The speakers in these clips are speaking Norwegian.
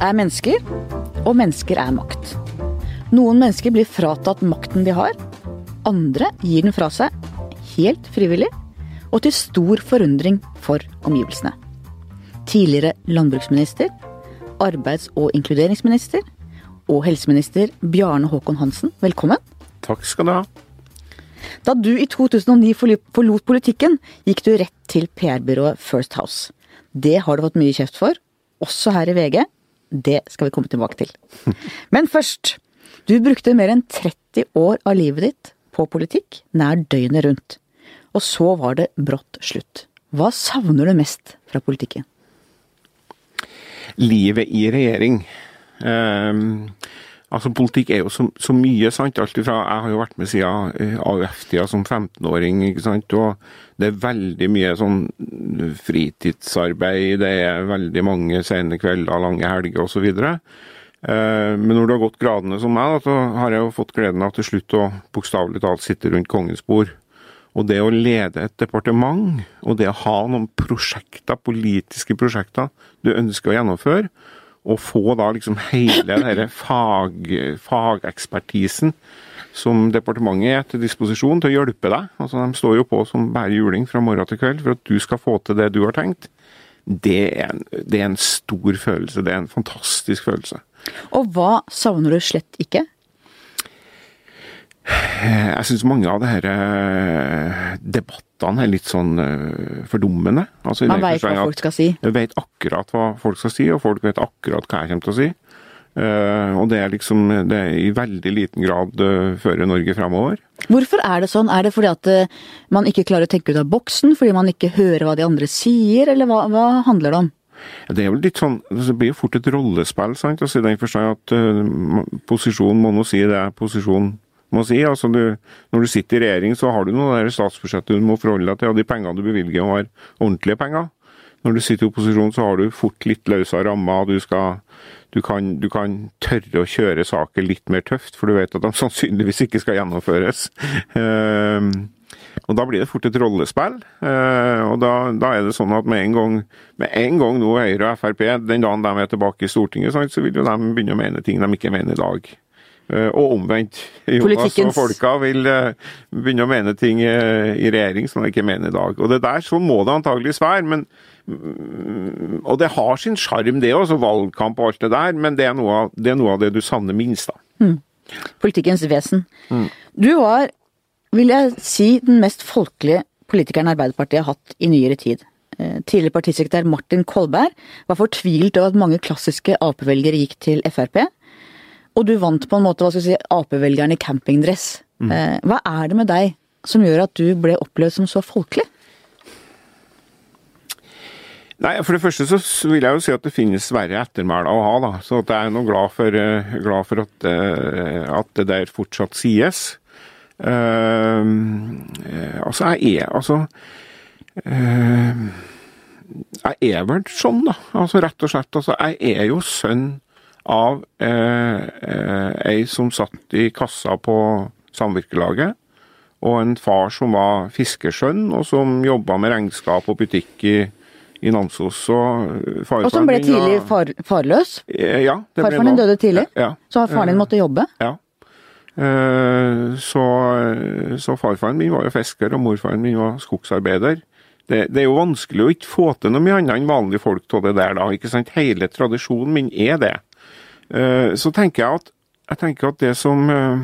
er mennesker, og mennesker er makt. Noen mennesker blir fratatt makten de har. Andre gir den fra seg, helt frivillig, og til stor forundring for omgivelsene. Tidligere landbruksminister, arbeids- og inkluderingsminister og helseminister Bjarne Håkon Hansen, velkommen. Takk skal du ha. Da du i 2009 forlot politikken, gikk du rett til PR-byrået First House. Det har du fått mye kjeft for, også her i VG. Det skal vi komme tilbake til. Men først. Du brukte mer enn 30 år av livet ditt på politikk, nær døgnet rundt. Og så var det brått slutt. Hva savner du mest fra politikken? Livet i regjering. Um, altså Politikk er jo så, så mye, sant. Alt ifra, jeg har jo vært med siden eh, AUF-tida som 15-åring, ikke sant. Og det er veldig mye sånn fritidsarbeid, det er veldig mange sene kvelder, lange helger osv. Eh, men når du har gått gradene som meg, så har jeg jo fått gleden av til slutt å bokstavelig talt sitte rundt kongens bord. Og det å lede et departement, og det å ha noen prosjekter, politiske prosjekter du ønsker å gjennomføre, og få da liksom hele denne fag, fagekspertisen som departementet er til disposisjon til å hjelpe deg. Altså De står jo på som bare juling fra morgen til kveld for at du skal få til det du har tenkt. Det er, en, det er en stor følelse. Det er en fantastisk følelse. Og hva savner du slett ikke? Jeg syns mange av de eh, debattene er litt sånn uh, fordummende. Altså, Man veit hva folk skal si? Jeg vet akkurat hva folk skal si, og folk vet akkurat hva jeg kommer til å si. Og det er liksom det er i veldig liten grad uh, fører Norge fremover. Hvorfor er det sånn? Er det fordi at man ikke klarer å tenke ut av boksen? Fordi man ikke hører hva de andre sier, eller hva, hva handler det om? Det er vel litt sånn, altså, det blir jo fort et rollespill, sant? Altså, I den forstand at uh, posisjonen må nå si det posisjon må si. Altså, du, når du sitter i regjering, så har du noe der statsbudsjettet du må forholde deg til, og de pengene du bevilger, må være ordentlige penger. Når du sitter i opposisjon, så har du fort litt løsere rammer. Du, skal, du, kan, du kan tørre å kjøre saker litt mer tøft, for du vet at de sannsynligvis ikke skal gjennomføres. Uh, og Da blir det fort et rollespill. Eh, og da, da, er det sånn at med en gang, med en gang nå Høyre og Frp, den dagen de er tilbake i Stortinget, så vil jo de begynne å mene ting de ikke mener i dag. Eh, og omvendt. Jonas og folka vil eh, begynne å mene ting i regjering som de ikke mener i dag. Og det der, Sånn må det antageligvis være. men mm, Og det har sin sjarm, det også, valgkamp og alt det der, men det er noe av det, noe av det du savner minst. da. Mm. Politikkens vesen. Mm. Du var vil jeg si, den mest folkelige politikeren Arbeiderpartiet har hatt i nyere tid. Eh, tidligere partisekretær Martin Kolberg var fortvilt over at mange klassiske Ap-velgere gikk til Frp. Og du vant på en måte hva skal si, Ap-velgeren i campingdress. Mm. Eh, hva er det med deg som gjør at du ble opplevd som så folkelig? Nei, For det første så vil jeg jo si at det finnes verre ettermæler å ha. da, Så jeg er nå glad for, eh, glad for at, at, det der fortsatt sies. Uh, altså, jeg er altså uh, Jeg er vel sånn, da. Altså, rett og slett. Altså, jeg er jo sønn av uh, ei som satt i kassa på samvirkelaget. Og en far som var fiskeskjønn, og som jobba med regnskap og butikk i, i Namsos. Og, og som ble tidlig far, farløs? Ja. Farfaren din døde tidlig? Ja, Så har faren din måtte jobbe? Ja. Eh, så, så, farfaren min var jo fisker, og morfaren min var skogsarbeider. Det, det, er jo vanskelig å ikke få til noe mye annet enn vanlige folk av det der, da. ikke sant? Hele tradisjonen min er det. Eh, så tenker jeg at, jeg tenker at det som eh,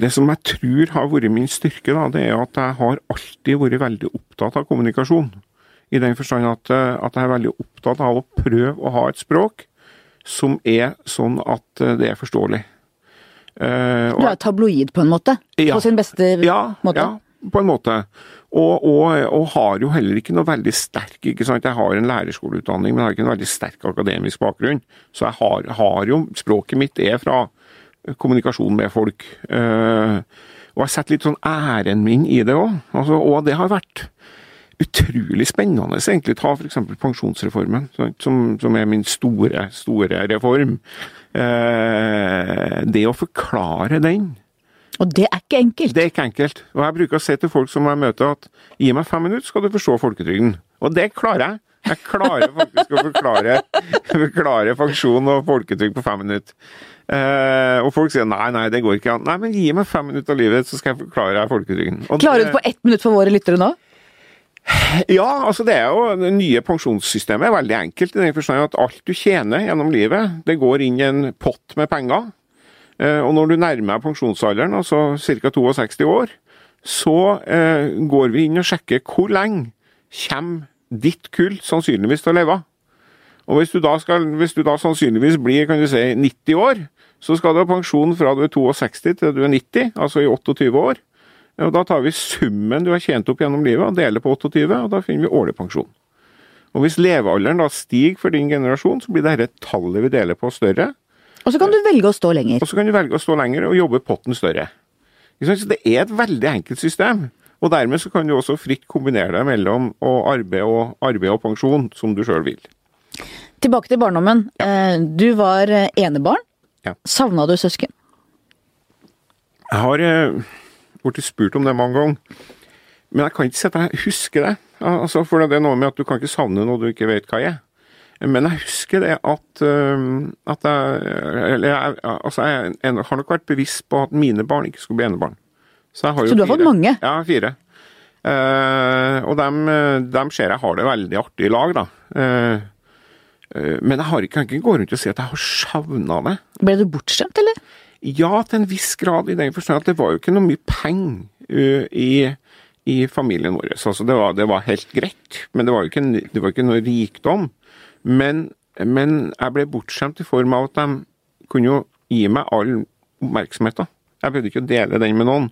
det som jeg tror har vært min styrke, da, det er at jeg har alltid vært veldig opptatt av kommunikasjon. I den forstand at, at jeg er veldig opptatt av å prøve å ha et språk som er sånn at eh, det er forståelig. Uh, du er tabloid på en måte? Ja, på sin beste ja, måte? Ja, på en måte. Og, og, og, har jo heller ikke noe veldig sterk ikke sant? Jeg har en lærerskoleutdanning, men har ikke en veldig sterk akademisk bakgrunn. Så jeg har, har jo Språket mitt er fra kommunikasjon med folk. Uh, og jeg setter litt sånn æren min i det òg. Altså, og det har vært utrolig spennende egentlig ta f.eks. pensjonsreformen, som, som, er min store, store reform. Uh, det å forklare den Og det er ikke enkelt? Det er ikke enkelt. Og jeg bruker å si til folk som jeg møter at gi meg fem minutter, skal du forstå folketrygden. Og det klarer jeg. Jeg klarer faktisk å forklare, forklare pensjon og folketrygd på fem minutter. Eh, og folk sier nei, nei, det går ikke an. Nei, men gi meg fem minutter av livet, så skal jeg forklare deg folketrygden. Og Klarer du det på ett minutt for våre lyttere nå? Ja, altså det er jo det nye pensjonssystemet er veldig enkelt i den forstand at alt du tjener gjennom livet, det går inn i en pott med penger. Eh, og når du nærmer deg pensjonsalderen, altså ca. 62 år, så eh, går vi inn og sjekker hvor lenge kommer ditt kull sannsynligvis til å leve. Og hvis du, da skal, hvis du da sannsynligvis blir kan du si, 90 år, så skal du ha pensjon fra du er 62 til du er 90, altså i 28 år. Og Da tar vi summen du har tjent opp gjennom livet og deler på 28, og da finner vi årlig pensjon. Og Hvis levealderen da stiger for din generasjon, så blir dette tallet vi deler på større. Og så kan du velge å stå lenger. Og så kan du velge å stå lenger og jobbe potten større. Så Det er et veldig enkelt system. Og dermed så kan du også fritt kombinere deg mellom å arbeide og, arbeid og pensjon, som du sjøl vil. Tilbake til barndommen. Ja. Du var eh, enebarn. Ja. Savna du søsken? Jeg har eh, blitt spurt om det mange ganger, men jeg kan ikke jeg husker det. Altså, for det er noe med at du kan ikke savne noe du ikke vet hva er. Men jeg husker det at, at jeg, eller jeg, altså jeg, jeg har nok vært bevisst på at mine barn ikke skulle bli enebarn. Så, jeg har jo Så du har fire. fått mange? Ja, fire. Uh, og dem, dem ser jeg har det veldig artig i lag, da. Uh, uh, men jeg har ikke, kan ikke gå rundt og si at jeg har savna det. Ble du bortskjemt, eller? Ja, til en viss grad, i den forstand at det var jo ikke noe mye penger i, i familien vår. Altså, det, var, det var helt greit, men det var jo ikke, det var ikke noe rikdom. Men, men jeg ble bortskjemt i form av at de kunne jo gi meg all oppmerksomheten. Jeg behøvde ikke å dele den med noen.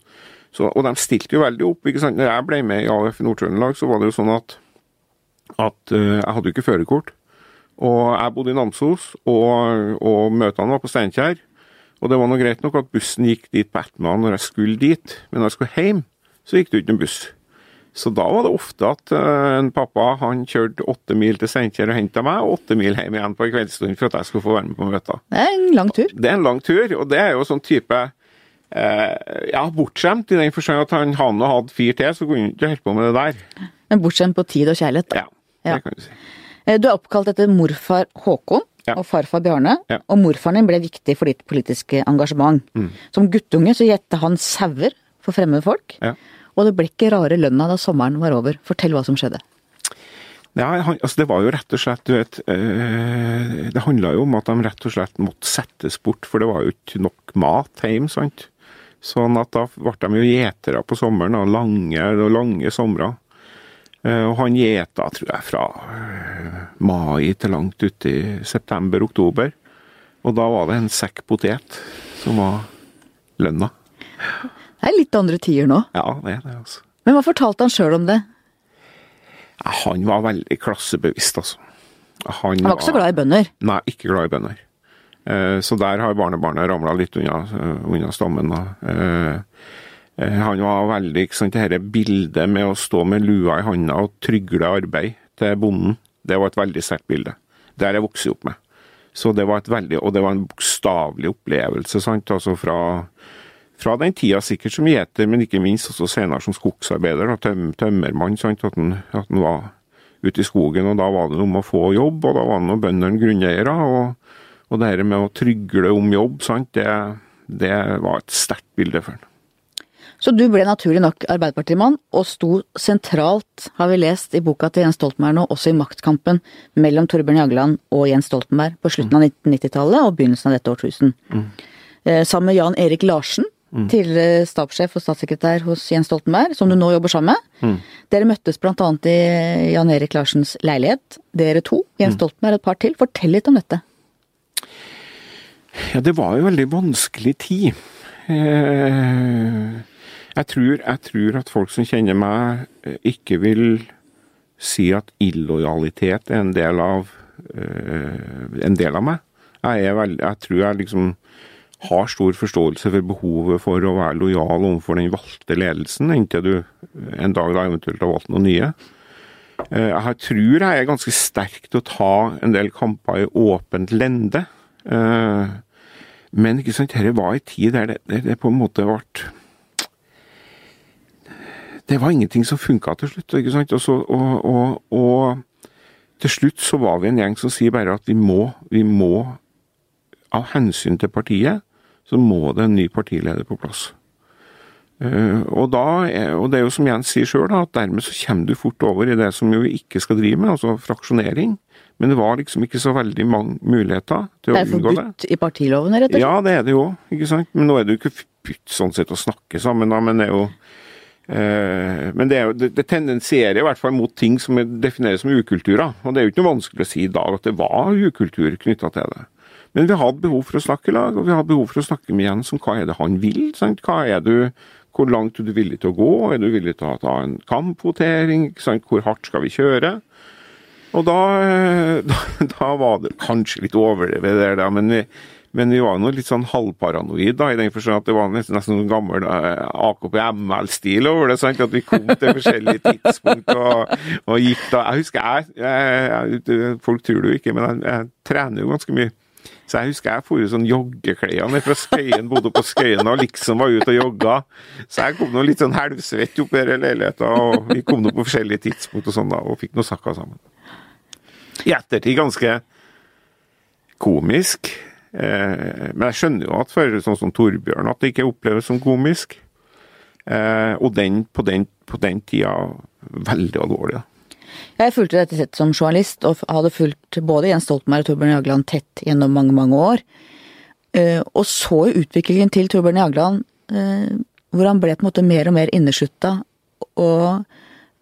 Så, og de stilte jo veldig opp. ikke sant? Når jeg ble med i AUF Nord-Trøndelag, så var det jo sånn at, at uh, jeg hadde jo ikke førerkort. Og jeg bodde i Namsos, og, og møtene var på Steinkjer. Og det var nå greit nok at bussen gikk dit på ettermiddagen når jeg skulle dit, men når jeg skulle hjem, så gikk det ikke noen buss. Så da var det ofte at uh, en pappa han kjørte åtte mil til Steinkjer og henta meg, og åtte mil hjem igjen på en kveldsstund for at jeg skulle få være med på møter. Det er en lang tur. Det er en lang tur, og det er jo sånn type uh, Ja, bortskjemt i den forstand at han, hadde hadde fire til, så kunne han ikke holdt på med det der. Men bortskjemt på tid og kjærlighet. da. Ja, det Ja. kan du si. Eh, Du er oppkalt etter morfar Håkon Ja. og farfar Bjarne, Ja. og morfaren din ble viktig for ditt politiske engasjement. Mm. Som guttunge så gjette han sauer for fremmede folk, Ja. Og det ble ikke rare lønna da sommeren var over. Fortell hva som skjedde. Ja, altså det var jo rett og slett du vet, eh, Det handla jo om at de rett og slett måtte settes bort, for det var jo ikke nok mat hjemme. sant? Sånn at da ble de jo gjetere på sommeren, da, lange, og lange somre. Eh, og han gjeta, tror jeg, fra eh, mai til langt uti september-oktober. Og da var det en sekk potet som var lønna. Det er litt andre tider nå. Ja, det er det, altså. Men hva fortalte han sjøl om det? Ja, Han var veldig klassebevisst, altså. Han, Han var ikke så glad i bønder. Nei, ikke glad i bønder. Eh, Så der har barnebarnet ramla litt unna, eh, unna stammen. eh, Han var veldig ikke sant, Dette bildet med å stå med lua i handa og trygle arbeid til bonden, det var et veldig sterkt bilde. Det har jeg vokst opp med. Så det var et veldig, Og det var en bokstavelig opplevelse, sant. Altså fra, fra den tida sikkert som gjeter, men ikke minst også senere som skogsarbeider, tøm, tømmermann. sant, At han, var ute i skogen, og da var det med å få jobb, og da var det noe bøndene grunneiere. og og det her med å trygle om jobb, sant, det, det var et sterkt bilde for han. Så du ble naturlig nok Arbeiderpartimann, og sto sentralt, har vi lest i boka til Jens Stoltenberg nå, også i maktkampen mellom Torbjørn Jagland og Jens Stoltenberg på slutten av 1990-tallet og begynnelsen av dette årtusen. Eh, sammen med Jan Erik Larsen, tidligere stabssjef og statssekretær hos Jens Stoltenberg, som du nå jobber sammen med. Dere møttes annet i Jan Erik Larsens leilighet, dere to, Jens Stoltenberg og et par til. Fortell litt om dette. Ja, det var jo veldig vanskelig tid. Eh, Jeg tror, jeg tror at folk som kjenner meg, eh, ikke vil si at illojalitet er en del av, eh, en del av meg. Jeg, veldig, jeg tror jeg liksom har stor forståelse for behovet for å være lojal overfor den valgte ledelsen, inntil du en dag da eventuelt har valgt noen nye. Eh, Jeg tror jeg er ganske sterk til å ta en del kamper i åpent lende. Eh, Men ikke sant, dette var en tid der det, det på en måte ble Det var ingenting som funka til slutt. ikke sant, og, så, og, og, og til slutt så var vi en gjeng som sier bare at vi må, vi må av hensyn til partiet, så må det en ny partileder på plass. Uh, og, da, og det er jo som Jens sier sjøl, at dermed så kommer du fort over i det som vi ikke skal drive med, altså fraksjonering. Men det var liksom ikke så veldig mange muligheter til å unngå det. Det er forbudt i partiloven, rett og slett? Ja, det er det jo, ikke sant. Men nå er det jo ikke forbudt sånn sett å snakke sammen, da, men det er jo uh, men det, jo, det, det, tendensierer i hvert fall mot ting som defineres som ukulturer. Og det er jo ikke noe vanskelig å si i dag at det var ukultur knytta til det. Men vi hadde behov for å snakke i lag, og vi hadde behov for å snakke med Jens om hva er det han vil. Sant? Hva er du hvor langt er du villig til å gå? Er du villig til å ta en kampvotering? Hvor hardt skal vi kjøre? Og da, da, da var det kanskje litt overdrevet der, men vi, men vi var nå litt sånn halvparanoid da, i den forstand at det var nesten, nesten sånn gammel AKP-ML-stil over det. sant, At vi kom til forskjellige tidspunkt og, og gikk da Jeg husker jeg, jeg, jeg, Folk tror det jo ikke, men jeg, jeg trener jo ganske mye. Så jeg husker jeg for sånn joggeklær ned fra Skøyen, bodde på Skøyen og liksom var ute og jogga. Så jeg kom nå litt sånn halvsvett opp i leiligheta, og vi kom nå på forskjellige tidspunkt og sånn da, og fikk noe sakker sammen. I ettertid ganske komisk. Eh, men jeg skjønner jo at for sånn som Torbjørn at det ikke oppleves som komisk. Eh, og den på, den på den tida veldig alvorlig. da. Jeg fulgte dette sett som journalist, og hadde fulgt både Jens Stoltenberg og Torbjørn Jagland tett gjennom mange, mange år. Eh, og så jo utviklingen til Torbjørn Jagland, eh, hvor han ble på en måte mer og mer inneslutta og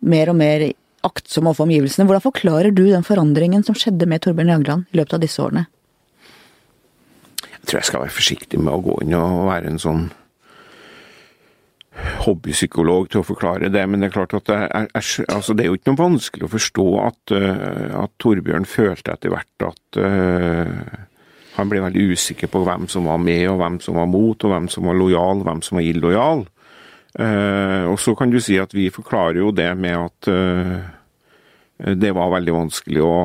mer og mer aktsom overfor omgivelsene. Hvordan forklarer du den forandringen som skjedde med Torbjørn Jagland i løpet av disse årene? Jeg tror jeg skal være forsiktig med å gå inn og være en sånn hobbypsykolog til å forklare det, men det er klart at det er, altså det er jo ikke noe vanskelig å forstå at, uh, at Torbjørn følte etter hvert at uh, han ble veldig usikker på hvem som var med og hvem som var mot, og hvem som var lojal og hvem som var illojal. Uh, og så kan du si at vi forklarer jo det med at det var veldig vanskelig å,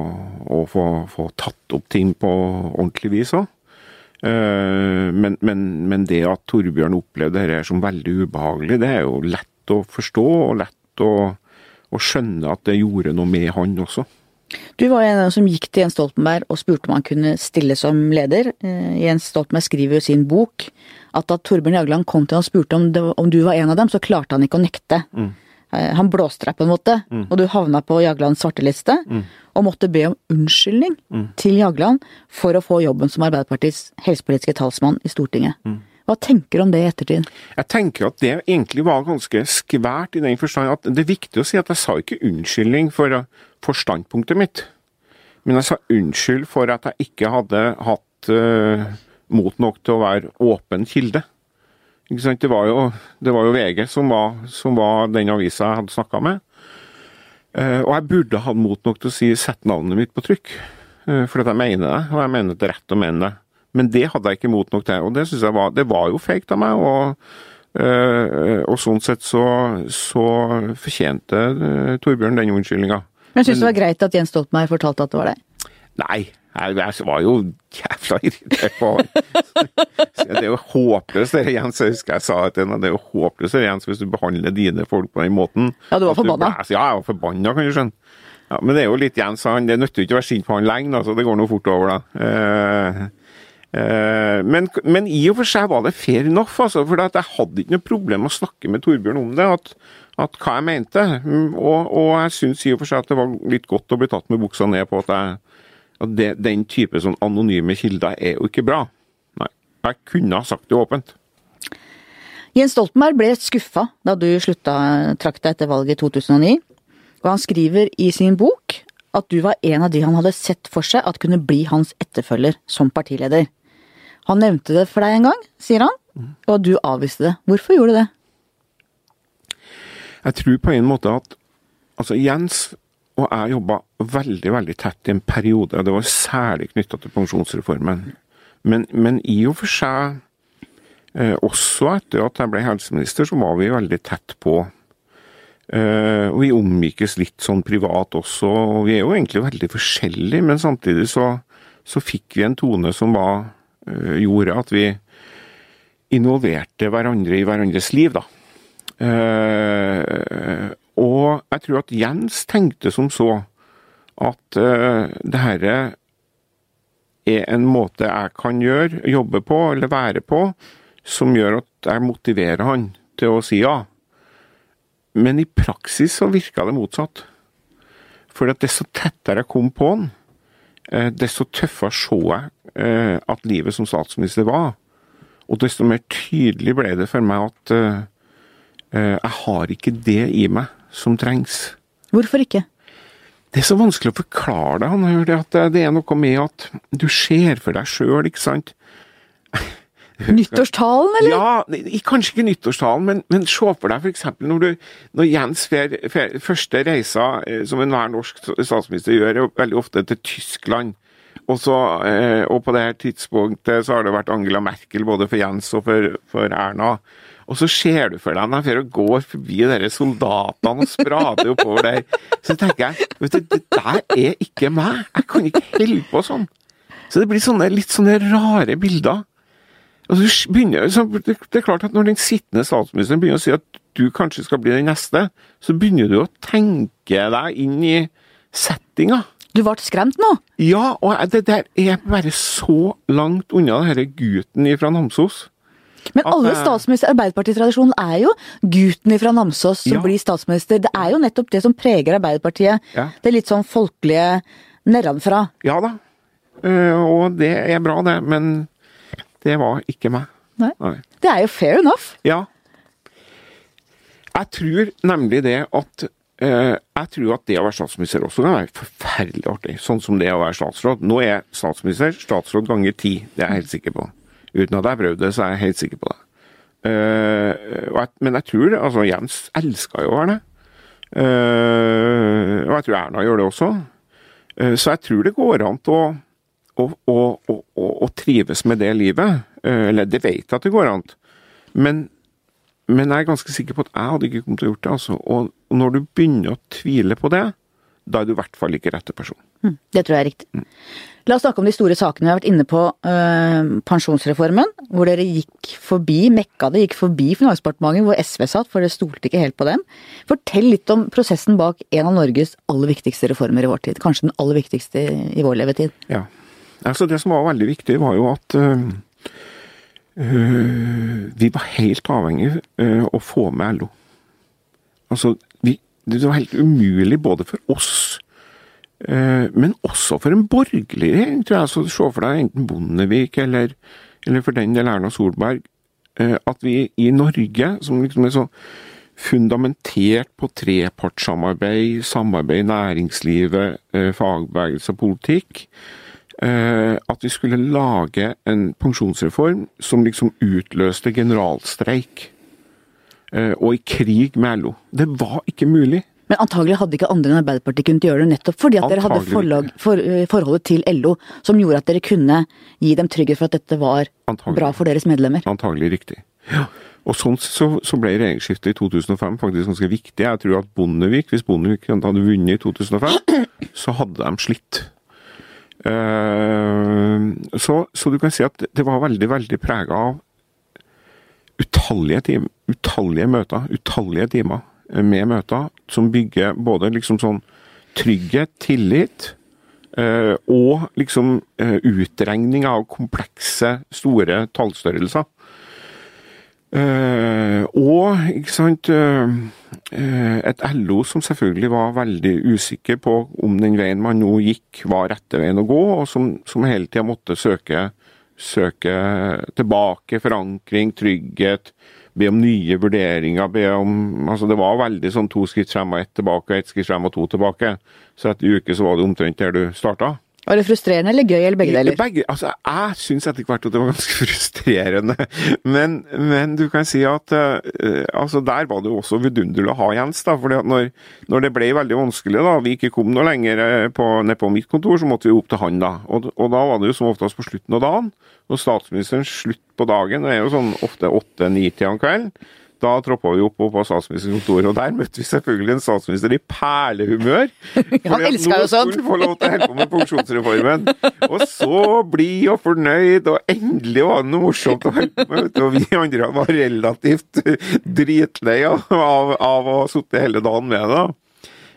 å få, få, tatt opp ting på ordentlig vis òg. Eh, men, men, men, det at Torbjørn opplevde dette som veldig ubehagelig, det er jo lett å forstå og lett å, å skjønne at det gjorde noe med han også. Du var en av dem som gikk til Jens Stoltenberg og spurte om han kunne stille som leder. Eh, Jens Stoltenberg skriver i sin bok at da Torbjørn Jagland kom til ham og spurte om, det, om, du var en av dem, så klarte han ikke å nekte. Mm. Eh, han blåste deg på en måte, mm. og du havna på Jaglands svarteliste. Mm. Og måtte be om unnskyldning mm. til Jagland for å få jobben som Arbeiderpartiets helsepolitiske talsmann i Stortinget. Mm. Hva tenker du om det i ettertid? Jeg tenker at det egentlig var ganske skvært i den forstand at det er viktig å si at jeg sa ikke unnskyldning for, for standpunktet mitt. Men jeg sa unnskyld for at jeg ikke hadde hatt uh, mot nok til å være åpen kilde. Det var, jo, det var jo VG som var, som var den avisa jeg hadde snakka med. Uh, og jeg burde hatt mot nok til å si 'sett navnet mitt på trykk', uh, for jeg mener det. Og jeg mener det rett å mene det. Men det hadde jeg ikke mot nok til, og det synes jeg var Det var jo fake av meg. og Uh, og sånn sett så, så fortjente Torbjørn den unnskyldninga. Men syns du det var greit at Jens Stoltenberg fortalte at det var det? Nei, jeg, var jo jævla irritert på Det er jo håpløst, det Jens. Jeg husker jeg sa til henne, det er jo håpløst det Jens, hvis du behandler dine folk på den måten. Ja, du var forbanna? Ja, jeg var forbanna, kan du skjønne. Ja, men det er jo litt Jens, han, det nytter jo ikke å være sint på han lenge, så det går nå fort over, da. Eh, eh, men, men, i og for seg var det fair enough, altså, for jeg hadde ikke noe problem med å snakke med Torbjørn om det. at at hva jeg mente. Mm, og, og jeg syns i og for seg at det var litt godt å bli tatt med buksa ned på at jeg at det, Den type sånn anonyme kilder er jo ikke bra. Nei. Jeg kunne ha sagt det åpent. Jens Stoltenberg ble skuffa da du slutta trakk deg etter valget i 2009. Og han skriver i sin bok at du var en av de han hadde sett for seg at kunne bli hans etterfølger som partileder. Han nevnte det for deg en gang, sier han, og du avviste det. Hvorfor gjorde du det? Jeg tror på en måte at altså Jens og jeg jobba veldig veldig tett i en periode, og det var særlig knytta til pensjonsreformen. Men, men, i og for seg, eh, også etter at jeg ble helseminister, så var vi veldig tett på. Eh, og vi omgikkes litt sånn privat også, og vi er jo egentlig veldig forskjellige, men samtidig så, så fikk vi en tone som var, eh, gjorde at vi involverte hverandre i hverandres liv, da. Og jeg tror at Jens tenkte som så at uh, det herre er en måte jeg kan gjøre, jobbe på eller være på, som gjør at jeg motiverer han til å si ja. Men i praksis så virka det motsatt. For desto tettere jeg kom på han, uh, desto tøffere så jeg uh, at livet som statsminister var. Og desto mer tydelig ble det for meg at jeg har ikke det i meg som trengs. Hvorfor ikke? Det er så vanskelig å forklare det. Han hører at det er noe med at du ser for deg sjøl, ikke sant. Nyttårstalen, eller? Ja, kanskje ikke nyttårstalen, men, men se for deg f.eks. Når, når Jens fer, fer, første reisa, som enhver norsk statsminister gjør, veldig ofte til Tyskland. Og, så, og på det her tidspunktet så har det vært Angela Merkel både for Jens og for, for Erna. Og så ser du for deg når jeg går forbi de soldatene og sprader oppover der. Så tenker jeg vet du, det der er ikke meg. Jeg kan ikke holde på sånn. Så det blir sånne, litt sånne rare bilder. Og så begynner, så det er klart at Når den sittende statsministeren begynner å si at du kanskje skal bli den neste, så begynner du å tenke deg inn i settinga. Du ble skremt nå? Ja, og det der er bare så langt unna denne gutten fra Namsos. Men alle statsminister, Arbeiderpartitradisjonen er jo gutten fra Namsos som ja. blir statsminister. Det er jo nettopp det som preger Arbeiderpartiet. Ja. Det er litt sånn folkelige nedenfra. Ja da, og det er bra det, men det var ikke meg. Nei. Nei. Det er jo fair enough. Ja. Jeg tror nemlig det at eh, jeg tror at det å være statsminister også kan være forferdelig artig, sånn som det å være statsråd. Nå er statsminister, statsråd ganger ti, det er jeg helt sikker på. Uten at jeg har prøvd det, så er jeg helt sikker på det. Uh, jeg, men jeg tror altså Jens elsker jo å det. Uh, og jeg tror Erna gjør det også. Uh, så jeg tror det går an å, å, å, å trives med det livet. eller det vet jeg at det går an. Men, men, jeg er ganske sikker på at jeg hadde ikke kommet til å gjort det. Altså. Og, og når du begynner å tvile på det, da er du i hvert fall ikke rette person. Mm, det tror jeg er riktig. Mm. La oss snakke om de store sakene. Vi har vært inne på øh, pensjonsreformen, hvor dere gikk forbi, mekka det, gikk forbi Finansdepartementet, hvor SV satt, for dere stolte ikke helt på dem. Fortell litt om prosessen bak en av Norges aller viktigste reformer i vår tid. Kanskje den aller viktigste i vår levetid. Ja. Altså Det som var veldig viktig, var jo at øh, øh, vi var helt avhengig av å få med LO. Altså, vi, det var helt umulig både for oss men også for en borgerlig regjering, tror jeg. Så Se for deg enten Bondevik eller, eller for den del Erna Solberg. Eh, at vi i Norge, som liksom er så fundamentert på trepartssamarbeid, samarbeid i næringslivet, eh, fagbevegelse og politikk, at vi skulle lage en pensjonsreform som liksom utløste generalstreik. Og i krig med LO. Det var ikke mulig. Men antagelig hadde ikke andre enn Arbeiderpartiet kunnet gjøre det nettopp fordi at dere hadde forlag, for, eh, forholdet til LO som gjorde at dere kunne gi dem trygghet for at dette var antagelig. bra for deres medlemmer. Antagelig riktig. Ja. Og sånn så, så, ble regjeringsskiftet i 2005 faktisk ganske viktig. Jeg tror at Bondevik, hvis Bondevik hadde vunnet i 2005, så hadde de slitt. Uh, så, så, du kan si at det var veldig, veldig prega av utallige, time, utallige møter, utallige timer med møter som bygger både liksom sånn trygghet, tillit, eh, og liksom eh, utregning av komplekse, store tallstørrelser. Eh, og ikke sant et LO som selvfølgelig var veldig usikker på om den veien man nå gikk, var rette veien å gå, og som, som hele tida måtte søke, søke tilbake, forankring, trygghet, be om nye vurderinger. be om, altså Det var veldig sånn to skritt frem og ett tilbake, ett skritt frem og to tilbake. Så etter en uke så var det omtrent der du starta. Var det frustrerende eller gøy, eller begge deler? Begge, altså, jeg syns etter hvert at det var ganske frustrerende. Men, men du kan si at uh, altså, der var det jo også vidunderlig å ha Jens. da, fordi at når, når, det ble veldig vanskelig, da, vi ikke kom noe lenger eh, på, ned på mitt kontor, så måtte vi opp til han. da. Og, og da var det jo som oftest på slutten av dagen. Og statsministeren slutt på dagen det er jo sånn ofte åtte-ni-tida om kvelden. Da troppa vi opp på statsministerens kontor, og der møtte vi selvfølgelig en statsminister i perlehumør. Han elska jo sånt! Få lov til å holde på med pensjonsreformen. Og så blid og fornøyd, og endelig var det noe morsomt å holde på med. Og vi andre var relativt dritleie av, av å ha sittet hele dagen med det.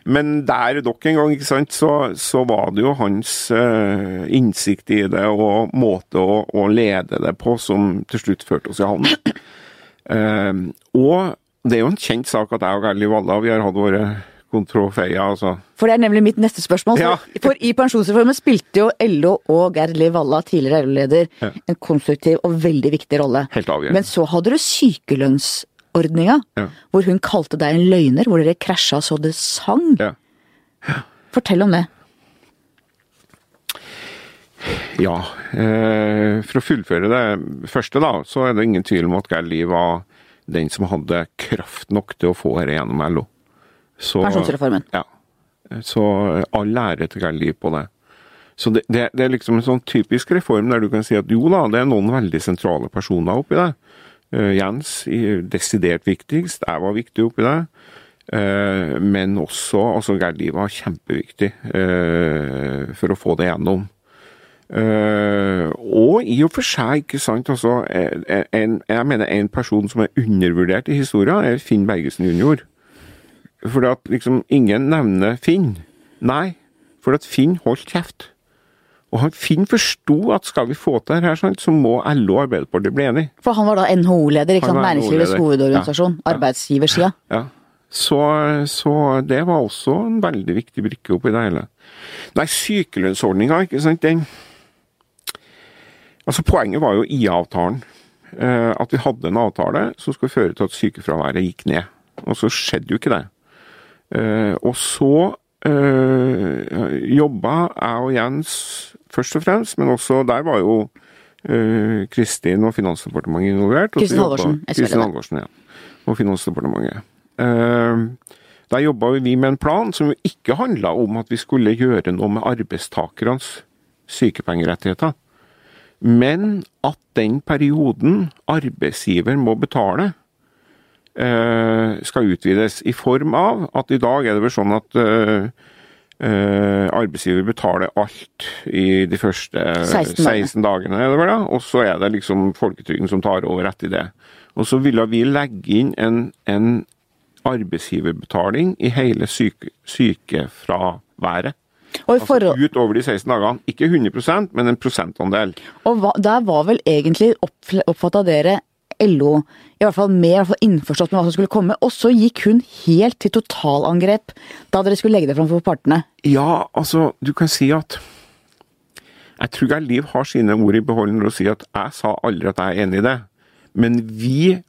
Men der nok en gang, ikke sant, så, så var det jo hans uh, innsikt i det og måte å, å, lede det på som til slutt førte oss i havn. Uh, og det er jo en kjent sak at jeg og Gerli Valla vi har hatt våre kontrofeier, altså. For det er nemlig mitt neste spørsmål. Ja. For i pensjonsreformen spilte jo LO og Gerli Valla, tidligere LO-leder, ja. en konstruktiv og veldig viktig rolle. Helt avgjørende. Men så hadde du sykelønnsordninga, ja. hvor hun kalte deg en løgner, hvor dere krasja så det sang. Ja. Fortell om det. Ja, eh, for å fullføre det første, da, så er det ingen tvil om at Geir Liv var den som hadde kraft nok til å få dette gjennom LO. Så, Pensjonsreformen. Ja. Så all ære til Gerli på det. Så det, det, det, er liksom en sånn typisk reform der du kan si at jo da, det er noen veldig sentrale personer oppi det. Uh, Jens desidert viktigst, jeg var viktig oppi det. Uh, men også altså Gerli var kjempeviktig uh, for å få det gjennom. Uh, og i og for seg, ikke sant altså, en, Jeg mener en person som er undervurdert i historien, er Finn Bergesen jr. For at liksom ingen nevner Finn. Nei, for at Finn holdt kjeft. Og han Finn forsto at skal vi få til dette, sånn, så må LO og Arbeiderpartiet bli enige. For han var da NHO-leder, ikke sant? Næringslivets hovedorganisasjon. Ja. Arbeidsgiversida. Ja. ja. Så, så, det var også en veldig viktig brikke oppi det hele. Nei, sykelønnsordninga, ikke sant, den Altså, Poenget var jo IA-avtalen. Eh, at vi hadde en avtale som skulle føre til at sykefraværet gikk ned. Og så skjedde jo ikke det. Eh, og så eh, jobba jeg og Jens først og fremst, men også der var jo Kristin og Finansdepartementet involvert. Kristin Halvorsen. Kristin Halvorsen, ja. Og Finansdepartementet. Der jobba vi med en plan som ikke handla om at vi skulle gjøre noe med arbeidstakernes sykepengerettigheter men at den perioden arbeidsgiver må betale, eh, skal utvides. I form av at i dag er det vel sånn at eh, eh, arbeidsgiver betaler alt i de første 16, 16 dagene, er da? og så er det liksom folketrygden som tar over etter det. Og så ville vi legge inn en, en arbeidsgiverbetaling i hele syke, sykefraværet. Altså utover de 16 dagene. Ikke 100% men en prosentandel. Og hva, der var vel egentlig oppfatta dere LO i hvert fall mer i hvert fall innforstått med hva som skulle komme, og så gikk hun helt til totalangrep da dere skulle legge det fram for partene? Ja, altså, du kan si at Jeg tror jeg Liv har sine ord i behold når hun sier at jeg sa aldri at jeg er enig i det. Men vi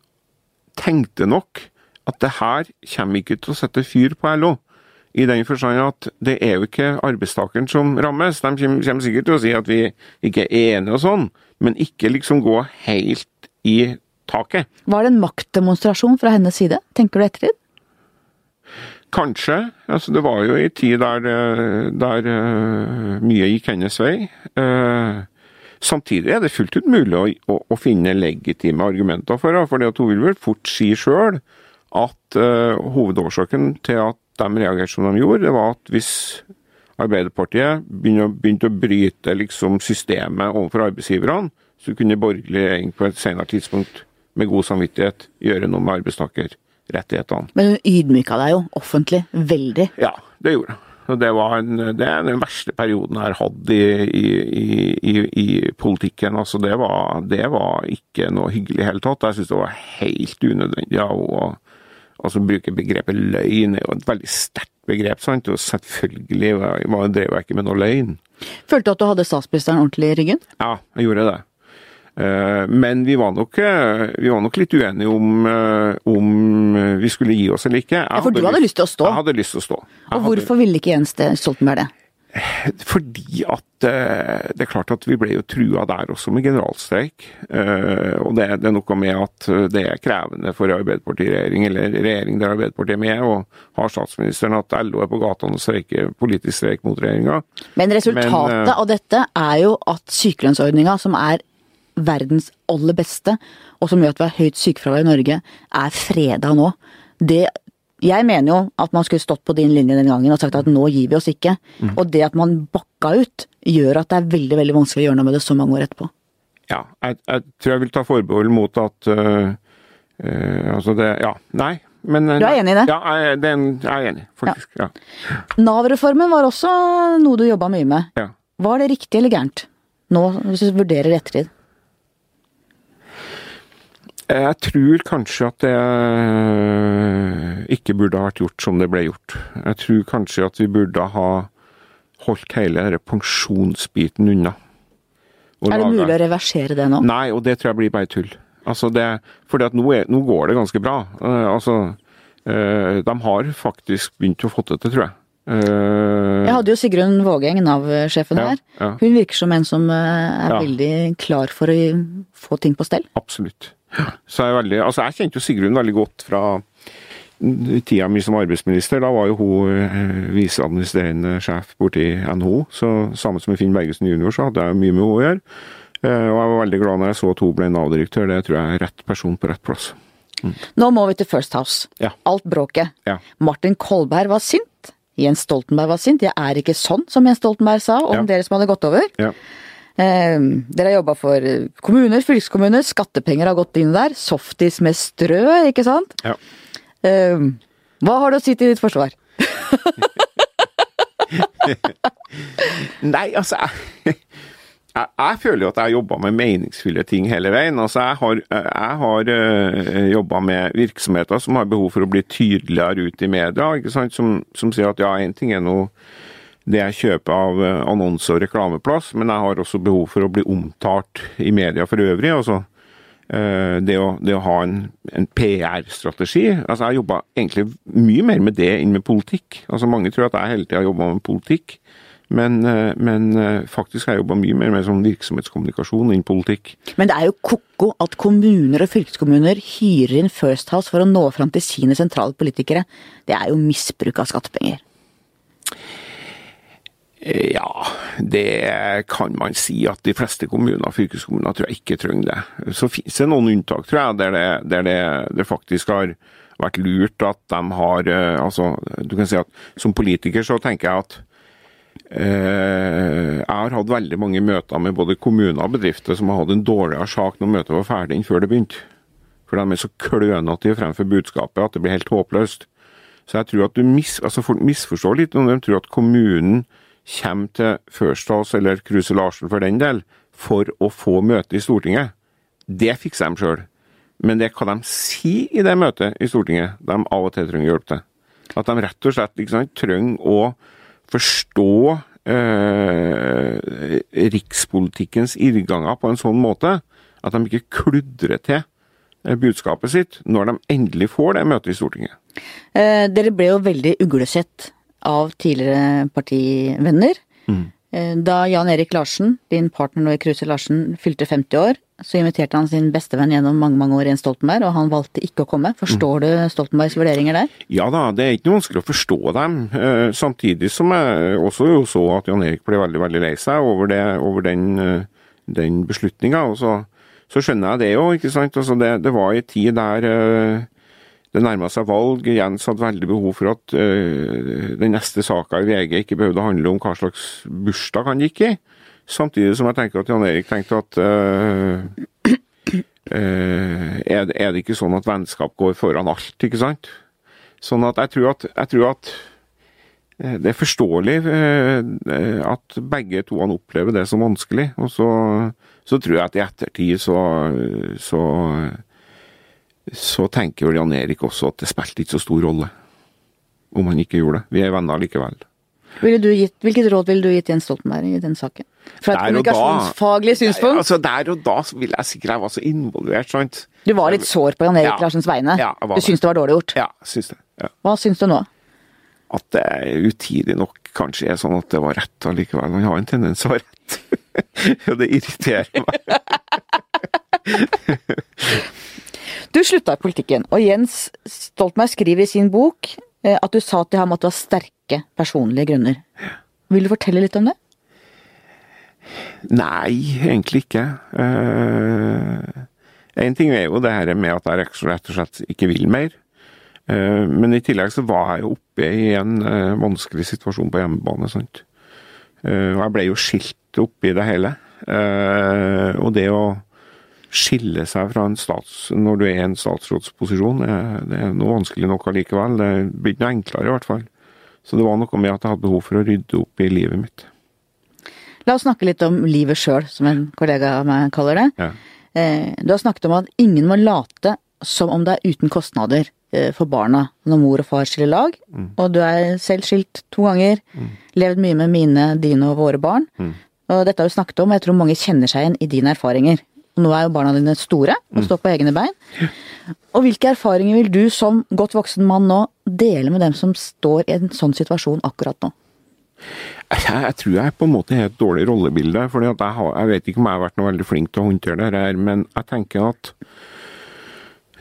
tenkte nok at det her kommer ikke til å sette fyr på LO. I den forstand at det er jo ikke arbeidstakeren som rammes. De kommer sikkert til å si at vi ikke er enige og sånn, men ikke liksom gå helt i taket. Var det en maktdemonstrasjon fra hennes side, tenker du etter det? Kanskje. Altså, det var jo en tid der, der uh, mye gikk hennes vei. Uh, samtidig er det fullt ut mulig å, å, å finne legitime argumenter for henne. For hun vil vel fort si sjøl at uh, hovedårsaken til at de reagerte som de gjorde, det var at hvis Arbeiderpartiet begynte, å bryte liksom, systemet overfor arbeidsgiverne, så kunne borgerlig regjering på et senere tidspunkt med god samvittighet gjøre noe med arbeidstakerrettighetene. Men hun ydmyka deg jo offentlig veldig. Ja, det gjorde hun. Det, en, det, er den verste perioden jeg har hatt i, i, i, i politikken. Altså det, var, det, var, ikke noe hyggelig i det hele tatt. Jeg syns det var helt unødvendig av henne Altså bruke begrepet løgn er jo et veldig sterkt begrep, sant? og selvfølgelig var, drev jeg ikke med noe løgn. Følte du at du hadde statsministeren ordentlig i ryggen? Ja, jeg gjorde det. Eh, men vi var nok, eh, vi var nok litt uenige om, eh, om, vi skulle gi oss eller ikke. Jeg ja, For du hadde lyst til å stå? Jeg hadde lyst til å stå. Jeg og hvorfor hadde... ville ikke Jens Stoltenberg det? Fordi at eh, det er klart at vi ble jo trua der også med generalstreik. Eh, og det, det, er noe med at det er krevende for Arbeiderparti-regjering, eller regjering der Arbeiderpartiet er med, og har statsministeren at LO er på gatene og streiker politisk streik mot regjeringa. Men resultatet Men, av dette er jo at sykelønnsordninga, som er verdens aller beste, og som gjør at vi har høyt sykefravær i Norge, er freda nå. Det jeg mener jo at man skulle stått på din linje den gangen og sagt at nå gir vi oss ikke. Mm. Og det at man bakka ut, gjør at det er veldig veldig vanskelig å gjøre noe med det så mange år etterpå. Ja, jeg, jeg tror jeg vil ta forbehold mot at uh, uh, Altså det Ja, nei. men Du er enig i det? Ja, jeg, det jeg er enig, faktisk. Ja. Nav-reformen var også noe du jobba mye med. ja. Var det riktig eller gærent? Nå, hvis du vurderer i ettertid. Jeg tror kanskje at det eh, ikke burde ha vært gjort som det ble gjort. Jeg tror kanskje at vi burde ha holdt hele denne pensjonsbiten unna. Og Er det mulig å reversere det nå? Nei, og det tror jeg blir bare tull. Altså det, fordi at nå, er, nå går det ganske bra. Uh, altså, uh, de har faktisk begynt å få det til, tror jeg. Uh, Jeg hadde jo Sigrun Vågeng, Nav-sjefen Ja, her. ja. Hun virker som en som er Ja. veldig klar for å få ting på stell. Absolutt. Så jeg, er veldig, altså jeg kjente jo Sigrun veldig godt fra tida mi som arbeidsminister. Da var jo hun eh, viseadministrerende sjef borti NHO. Så sammen med Finn Bergesen jr. så hadde jeg mye med henne å gjøre. Eh, og jeg var veldig glad når jeg så at hun ble Nav-direktør. Det tror jeg er rett person på rett plass. Nå må vi til First House. Ja. Alt bråket. Ja. Martin Kolberg var sint. Jens Stoltenberg var sint. Jeg er ikke sånn, som Jens Stoltenberg sa om Ja. dere som hadde gått over. Ja. Eh, dere har jobba for eh, kommuner, fylkeskommuner, skattepenger har gått inn der. Softis med strø, ikke sant? Ja. Eh, hva har du å si til ditt forsvar? Nei, altså jeg, jeg, jeg føler jo at jeg har jobba med meningsfulle ting hele veien. Altså Jeg har, jeg har uh, jobba med virksomheter som har behov for å bli tydeligere ut i media. Som, som sier at ja, én ting er nå det er kjøper av eh, annonse- og reklameplass, men jeg har også behov for å bli omtalt i media for øvrig. altså eh, det å, det å ha en, en PR-strategi. Altså, Jeg jobba egentlig mye mer med det enn med politikk. Altså, Mange tror at jeg hele tida jobba med politikk, men, eh, men faktisk har jeg jobba mye mer med sånn virksomhetskommunikasjon enn politikk. Men det er jo ko-ko at kommuner og fylkeskommuner hyrer inn First House for å nå fram til sine sentrale politikere. Det er jo misbruk av skattepenger. Eh, Ja, det kan man si at de fleste kommuner og fylkeskommuner tror jeg ikke trenger det. Så finnes det noen unntak, tror jeg, der det, der det, det faktisk har vært lurt at de har eh, Altså, du kan si at som politiker så tenker jeg at eh, jeg har hatt veldig mange møter med både kommuner og bedrifter som har hatt en dårligere sak når møtet var ferdig enn før det begynte. For de er så klønete fremfor budskapet at det blir helt håpløst. Så jeg tror at mis, altså folk misforstår litt når de tror at kommunen kommer til First House eller Kruse Larsen for den del, for å få møte i Stortinget. Det fikser de sjøl. Men det er hva de sier i det møtet i Stortinget, de av og til trenger hjelp til. At de rett og slett liksom, trenger å forstå eh, rikspolitikkens irrganger på en sånn måte at de ikke kludrer til eh, budskapet sitt når de endelig får det møtet i Stortinget. Eh, dere ble jo veldig uglesett av tidligere partivenner. Mm. Da Jan Erik Larsen, din partner nå i Kruse Larsen, fylte 50 år, så inviterte han sin bestevenn gjennom mange mange år, Jens Stoltenberg, og han valgte ikke å komme. Forstår du Stoltenbergs vurderinger der? Ja da, det er ikke noe vanskelig å forstå dem. Eh, samtidig som jeg også jo så at Jan Erik ble veldig veldig lei seg over, det, over den, eh, den beslutninga. Så, så skjønner jeg det jo, ikke sant. Altså det, det var en tid der eh, det nærma seg valg. Jens hadde veldig behov for at eh, den neste saka i VG ikke behøvde å handle om hva slags bursdag han gikk i. Samtidig som jeg tenker at Jan Erik tenkte at eh, eh, er, det- ikke sånn at vennskap går foran alt, ikke sant? Sånn at jeg tror at, jeg tror at det er forståelig at begge to han opplever det som vanskelig. Og så, så tror jeg at i ettertid så, så, så tenker vel Jan Erik også at det spilte ikke så stor rolle om han ikke gjorde det. Vi er venner likevel. Ville du gitt, hvilket råd ville du gitt Jens Stoltenberg i den saken? Fra et kommunikasjonsfaglig synspunkt? Altså, Der og da så vil jeg sikkert jeg var så involvert, sant. Du var litt sår på Jan Erik Ja. Larsens vegne? Ja, du syns det var dårlig gjort? Ja, syns det. Ja. Hva syns du nå? At det utidig nok kanskje er sånn at det var rett allikevel. Han har en tendens til å ha rett. Og det irriterer meg. Du slutta i politikken, og Jens Stoltenberg skriver i sin bok eh, at du sa til ham at det var sterke personlige grunner. Vil du fortelle litt om det? Nei, egentlig ikke. Én ting er jo det her med at jeg rett og slett ikke vil mer. Eh, men i tillegg så var jeg jo oppe i en eh, vanskelig situasjon på hjemmebane. sant? Eh, og jeg ble jo skilt oppi det hele. Eh, og det å skille seg fra en stats, når du er i en statsrådsposisjon, det, er noe vanskelig nok allikevel. Det blir ikke noe enklere, i hvert fall. Så det var noe med at jeg hadde behov for å rydde opp i livet mitt. La oss snakke litt om livet sjøl, som en kollega av meg kaller det. Ja. Eh, Du har snakket om at ingen må late som om det er uten kostnader eh, for barna når mor og far skiller lag. Og du er selv skilt to ganger. Levd mye med mine, dine og våre barn. Og dette har du snakket om, og jeg tror mange kjenner seg igjen i dine erfaringer. Og nå er jo barna dine store og står på egne bein. Og hvilke erfaringer vil du som godt voksen mann nå dele med dem som står i en sånn situasjon akkurat nå? Jeg, jeg tror jeg på en måte har et dårlig rollebilde. for jeg, jeg vet ikke om jeg har vært noe veldig flink til å håndtere det her, men jeg tenker at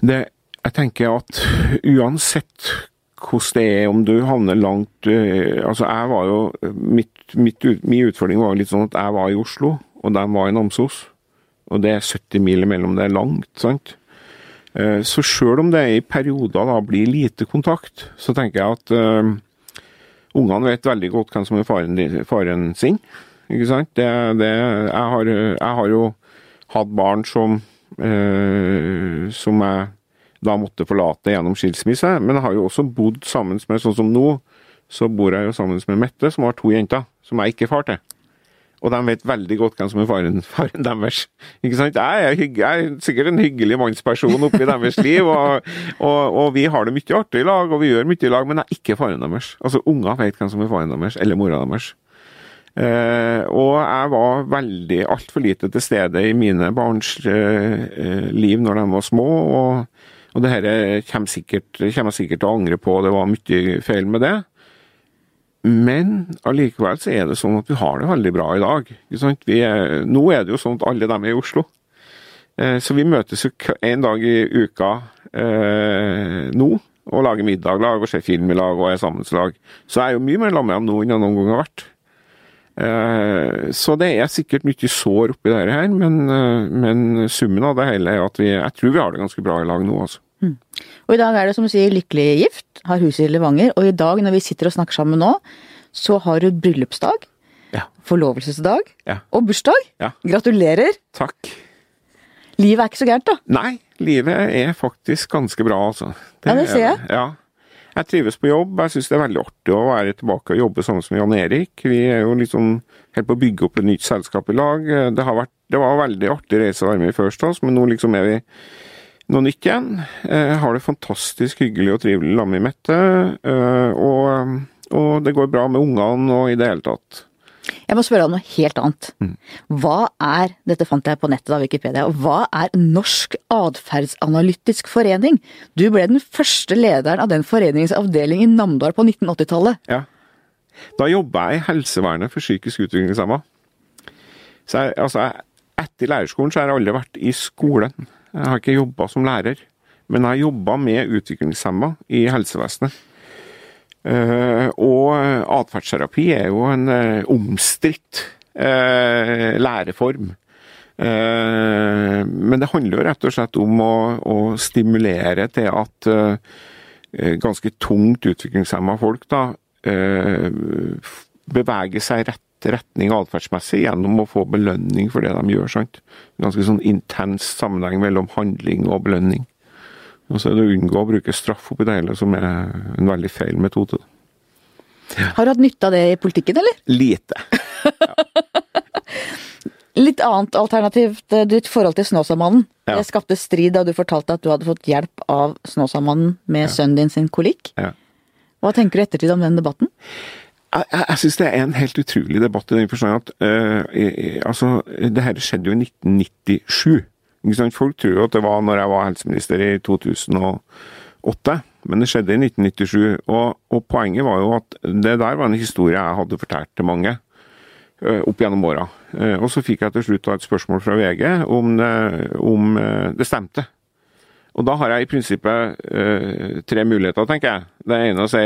det, Jeg tenker at uansett hvordan det er, om du havner langt øh, Altså, jeg var jo mitt, mitt, Min utfordring var jo litt sånn at jeg var i Oslo, og de var i Namsos. Og det er 70 mil imellom, det er langt, sant? Eh, Så sjøl om det i perioder da blir lite kontakt, så tenker jeg at uh, Ungene vet veldig godt hvem som er faren, faren sin. Ikke sant? Det, det, jeg, har, jeg har jo hatt barn som, uh, som jeg da måtte forlate gjennom skilsmisse, men jeg har jo også bodd sammen med, sånn som nå, så bor jeg jo sammen med Mette, som har to jenter, som jeg ikke er far til. Og de vet veldig godt hvem som er faren, faren deres. Ikke sant? Jeg er, jeg er sikkert en hyggelig mannsperson oppi deres liv, og, og, og vi har det mye artig i lag, og vi gjør mye i lag, men jeg er ikke faren deres. Altså, unger vet hvem som er faren deres, eller mora deres. Eh, og jeg var veldig altfor lite til stede i mine barns eh, eh, liv når de var små, og, og det her kommer, kommer jeg sikkert til å angre på, det var mye feil med det. Men allikevel så er det sånn at vi har det veldig bra i dag. Er, nå er det jo sånn at alle dem er i Oslo. Eh, så vi møtes jo en dag i uka eh, nå og lager middag lag og ser film i lag og er sammenslag. Så jeg er jo mye mer sammen med dem nå enn jeg noen gang har vært. Eh, så det er sikkert mye sår oppi dette her, men, eh, men summen av det hele er at vi, jeg tror vi har det ganske bra i lag nå, altså. Og i dag er det som du sier lykkelig gift, har hus i Levanger. Og i dag når vi sitter og snakker sammen nå, så har du bryllupsdag, Ja. forlovelsesdag Ja. og bursdag. Ja. Gratulerer! Takk. Livet er ikke så gærent, da. Nei, livet er faktisk ganske bra, altså. Ja, det ser er jeg. Ja. Jeg trives på jobb. Jeg syns det er veldig artig å være tilbake og jobbe sammen med Jan Erik. Vi er jo liksom helt på å bygge opp et nytt selskap i lag. Det, har vært, det var veldig artig reise å være med i First House, men nå liksom er vi noe nytt igjen. Jeg har det fantastisk hyggelig og trivelig sammen med Mette. eh, Og, og det går bra med ungene og i det hele tatt. Jeg må spørre om noe helt annet. Hva er, dette fant jeg på nettet av Wikipedia, hva er Norsk atferdsanalytisk forening? Du ble den første lederen av den foreningens avdeling i Namdal på 1980-tallet. Ja. Da jobba jeg i helsevernet for psykisk utviklingshemma. Så jeg, altså, etter lærerskolen så har jeg aldri vært i skolen. Jeg har ikke jobba som lærer, men jeg har jobba med utviklingshemma i helsevesenet. Eh, og atferdsterapi er jo en uh, omstridt eh, læreform. Eh, men det handler jo rett og slett om å, å stimulere til at eh, ganske tungt utviklingshemma folk da, eh, beveger seg i rett retning atferdsmessig gjennom å få belønning for det de gjør. sant? Ganske sånn intens sammenheng mellom handling og belønning. Og så er det å unngå å bruke straff oppi det hele, som er en veldig feil metode. Har du hatt nytte av det i politikken, eller? Lite. Litt annet alternativt, eh, ditt forhold til Snåsamannen. Ja. Det skapte strid da du fortalte at du hadde fått hjelp av Snåsamannen med sønnen din sin kolikk. Ja. Hva tenker du i ettertid om den debatten? Jeg, jeg, syns det er en helt utrolig debatt i den forstand at eh, altså, det her skjedde jo i 1997. Ikke sant? Folk tror jo at det var når jeg var helseminister i 2008, men det skjedde i 1997. Og, og poenget var jo at det der var en historie jeg hadde fortalt til mange eh, opp gjennom åra. Eh, Og så fikk jeg til slutt da et spørsmål fra VG om, om det stemte. Og da har jeg i prinsippet uh, tre muligheter, tenker jeg. Det ene å si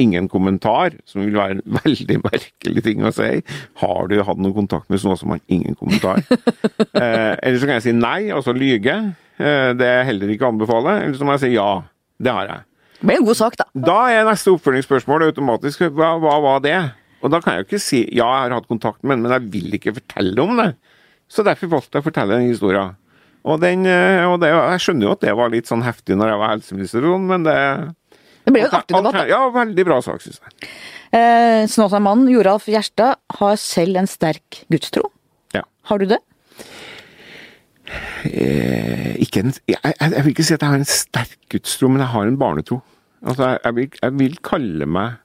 ingen kommentar, som vil være en veldig merkelig ting å si. Har du hatt noen kontakt med sånn som har ingen kommentar? uh, eller så kan jeg si nei, altså lyge. Uh, det er heller ikke å anbefale. Eller så må jeg si ja. Det har jeg. Det blir en god sak, da. Da er neste oppfølgingsspørsmål automatisk hva, hva var det? Og da kan jeg jo ikke si ja, jeg har hatt kontakt med den, men jeg vil ikke fortelle om det. Så derfor valgte jeg å fortelle den historien. Og, den, eh, og det, jeg skjønner jo at det var litt sånn heftig når jeg var helseminister, sånn, men det Det ble jo en artig debatt. da. Ja, veldig bra sak, syns jeg. Eh, Snåsamannen Joralf Gjerstad har selv en sterk gudstro. Ja. Har du det? Eh, ikke en, jeg, jeg, jeg vil ikke si at jeg har en sterk gudstro, men jeg har en barnetro. Altså, jeg, jeg, vil, vil kalle meg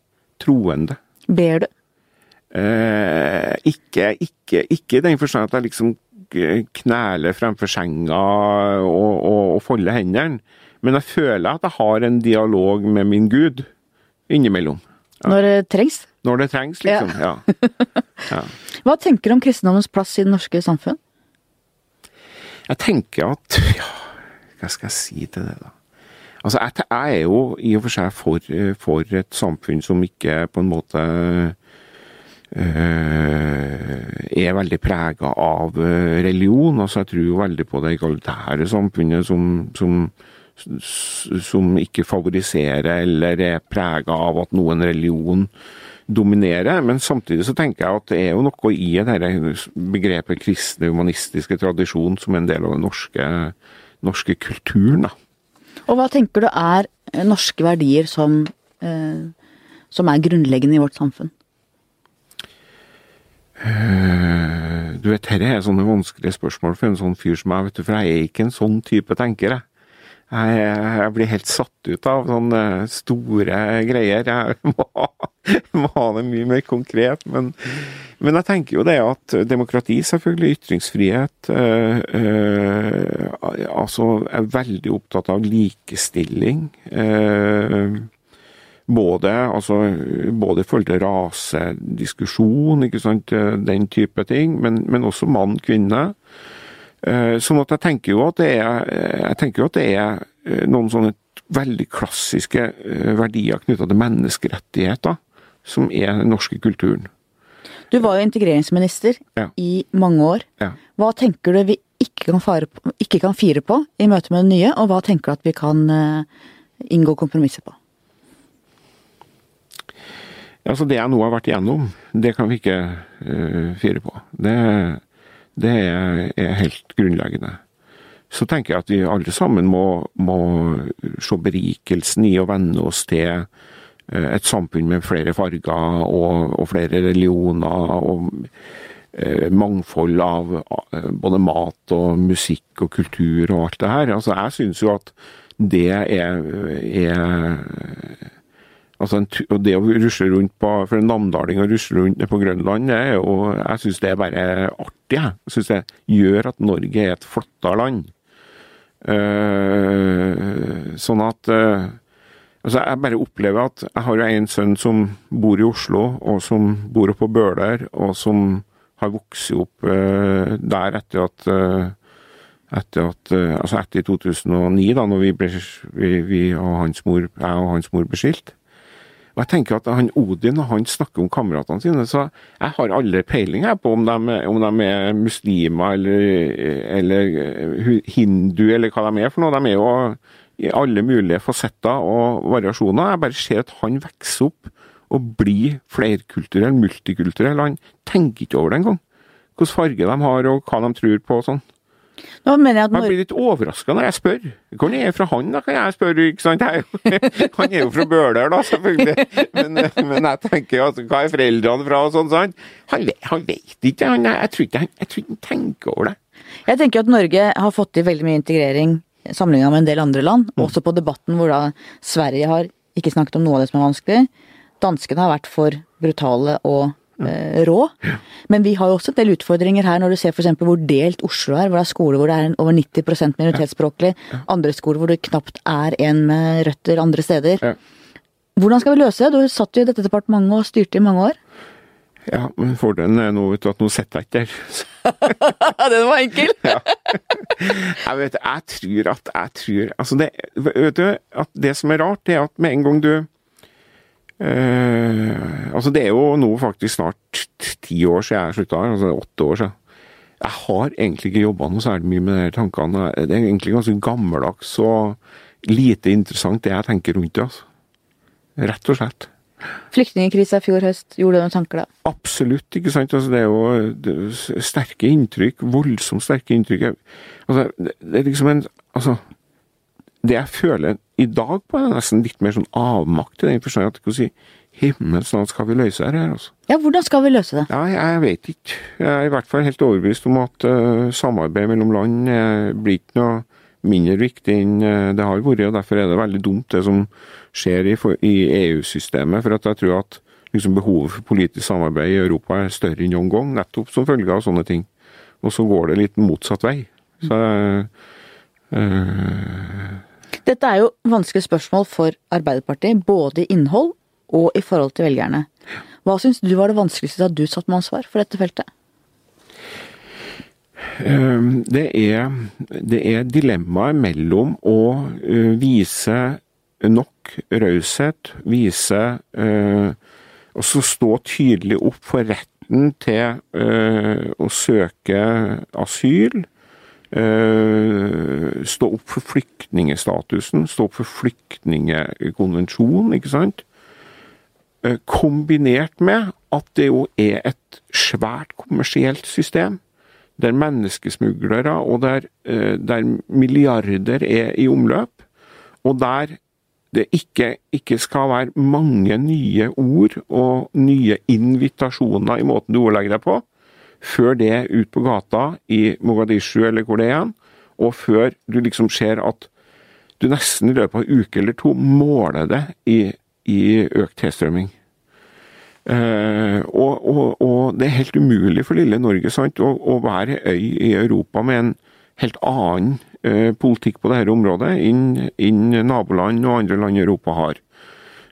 troende. Ber du? Eh, ikke, ikke, ikke i den forstand at jeg liksom kneler fremfor senga og, og, og folde hendene, men jeg føler at jeg har en dialog med min Gud innimellom. Når det trengs? Når det trengs, liksom. Ja. ja. Hva tenker du om kristendommens plass i det norske samfunn? Jeg tenker at ja, Hva skal jeg si til det, da? Altså, jeg, er jo i og for seg for, for et samfunn som ikke på en måte er veldig prega av øh, religion. Altså, jeg tror jo veldig på det egalitære samfunnet som, som, som ikke favoriserer eller er prega av at noen religion dominerer. Men samtidig så tenker jeg at det er jo noe i dette begrepet kristne humanistiske tradisjon som en del av den norske, norske kulturen. da. Og hva tenker du er norske verdier som, eh, som er grunnleggende i vårt samfunn? Uh, du vet, dette er sånne vanskelige spørsmål for en sånn fyr som meg, vet du, for jeg er ikke en sånn type tenker, jeg. Jeg, blir helt satt ut av sånne store greier. Jeg må, må ha det mye mer konkret. Men, men, jeg tenker jo det at demokrati, selvfølgelig, ytringsfrihet øh, øh, Altså, jeg er veldig opptatt av likestilling. Uh, både, altså, både i forhold til rasediskusjon, ikke sant, den type ting, men, men også mann-kvinne. Sånn at jeg tenker jo at det er, jeg tenker jo at det er noen sånne veldig klassiske verdier knytta til menneskerettigheter, som er den norske kulturen. Du var jo integreringsminister Ja. i mange år. Ja. Hva tenker du vi ikke kan, på, ikke kan fire på i møte med det nye, og hva tenker du at vi kan eh, inngå kompromisser på? Altså Det jeg nå har vært igjennom, det kan vi ikke uh, fire på. Det, det er, er, helt grunnleggende. Så tenker jeg at vi alle sammen må, må se berikelsen i å venne oss til uh, et samfunn med flere farger og, og flere religioner. og uh, Mangfold av både mat og musikk og kultur og alt det her. Altså Jeg syns jo at det er, er Altså, og Det å rusle rundt på, for en namdaling å rusle rundt på Grønland, det er jo, jeg syns det er bare artig. Jeg syns det gjør at Norge er et flottere land. Uh, sånn at uh, altså Jeg bare opplever at jeg har jo en sønn som bor i Oslo, og som bor oppe på Bøler, og som har vokst opp uh, der etter at etter at, altså etter 2009, da når vi ble, vi, vi og hans mor, jeg og hans mor ble skilt. Og jeg tenker at han Odin han snakker om kameratene sine, så jeg har aldri peiling her på om de, om de er muslimer eller, eller hindu eller hva de er for noe. De er jo i alle mulige fasetter og variasjoner. Jeg bare ser at han vokser opp og blir flerkulturell, multikulturell. Han tenker ikke over det engang. Hvilken farge de har og hva de tror på og sånn. Nå mener jeg at Jeg blir litt overraska når jeg spør. Hvor er jeg fra han, da, kan jeg spørre. ikke sant? Han er jo fra Bøler, da, selvfølgelig. Men, men jeg tenker altså, hva er foreldrene fra og sånn. sant? Han, han vet ikke. Han, jeg, tror ikke han, jeg tror ikke han tenker over det. Jeg tenker at Norge har fått til veldig mye integrering sammenlignet med en del andre land. Også på debatten hvor da Sverige har ikke snakket om noe av det som er vanskelig. Danskene har vært for brutale og rå. Men vi har jo også en del utfordringer her når du ser f.eks. hvor delt Oslo er. Hvor det er skoler hvor det er over 90 minoritetsspråklig. Andre skoler hvor det knapt er en med røtter andre steder. Ja. Hvordan skal vi løse det? Du satt jo i dette departementet og styrte i mange år. Ja, men fordelen er nå at nå sitter jeg ikke der. Den var enkel! Jeg vet, jeg tror at jeg tror Altså, det, vet du, at det som er rart, det er at med en gang du eh, Altså, det er jo nå faktisk snart ti år siden jeg slutta her, altså åtte år siden. Jeg har egentlig ikke jobba noe særlig mye med de tankene. Det er egentlig ganske gammeldags og lite interessant det jeg tenker rundt det, altså. Rett og slett. Flyktningkrisa i fjor høst, gjorde du noen tanker da? Absolutt, ikke sant. Altså, det er jo det er sterke inntrykk, voldsomt sterke inntrykk. Altså, det, det er liksom en Altså, det jeg føler i dag på, er nesten litt mer sånn avmakt i den forstand at jeg kan si, himmels navn skal vi løse dette her, altså. Ja, hvordan skal vi løse det? Ja, jeg vet ikke. Jeg er i hvert fall helt overbevist om at uh, samarbeid mellom land uh, blir ikke noe mindre viktig enn uh, det har vært, og derfor er det veldig dumt det som skjer i, for- i EU-systemet. For at jeg tror at liksom, behovet for politisk samarbeid i Europa er større enn noen gang, nettopp som følge av sånne ting. Og så går det litt motsatt vei. Så Dette er jo vanskelige spørsmål for Arbeiderpartiet, både i innhold og i forhold til velgerne. Hva syns du var det vanskeligste da du satt med ansvar for dette feltet? Eh, Det er, det er dilemmaet mellom å eh, vise nok raushet, vise eh, Og så stå tydelig opp for retten til eh, å søke asyl. Eh, stå opp for flyktningestatusen, stå opp for flyktningekonvensjonen, ikke sant? Eh, kombinert med at det jo er et svært kommersielt system der menneskesmuglere og der, eh, der milliarder er i omløp, og der det ikke, ikke skal være mange nye ord og nye invitasjoner i måten du ordlegger deg på, før det ut på gata i Mogadishu eller hvor det er og før du liksom ser at du nesten i løpet av en uke eller to måler det i, i økt tilstrømming. Eh, og, og, og det er helt umulig for lille Norge sant, å, å være øy i Europa med en helt annen eh, politikk på dette området enn enn naboland og andre land i Europa har.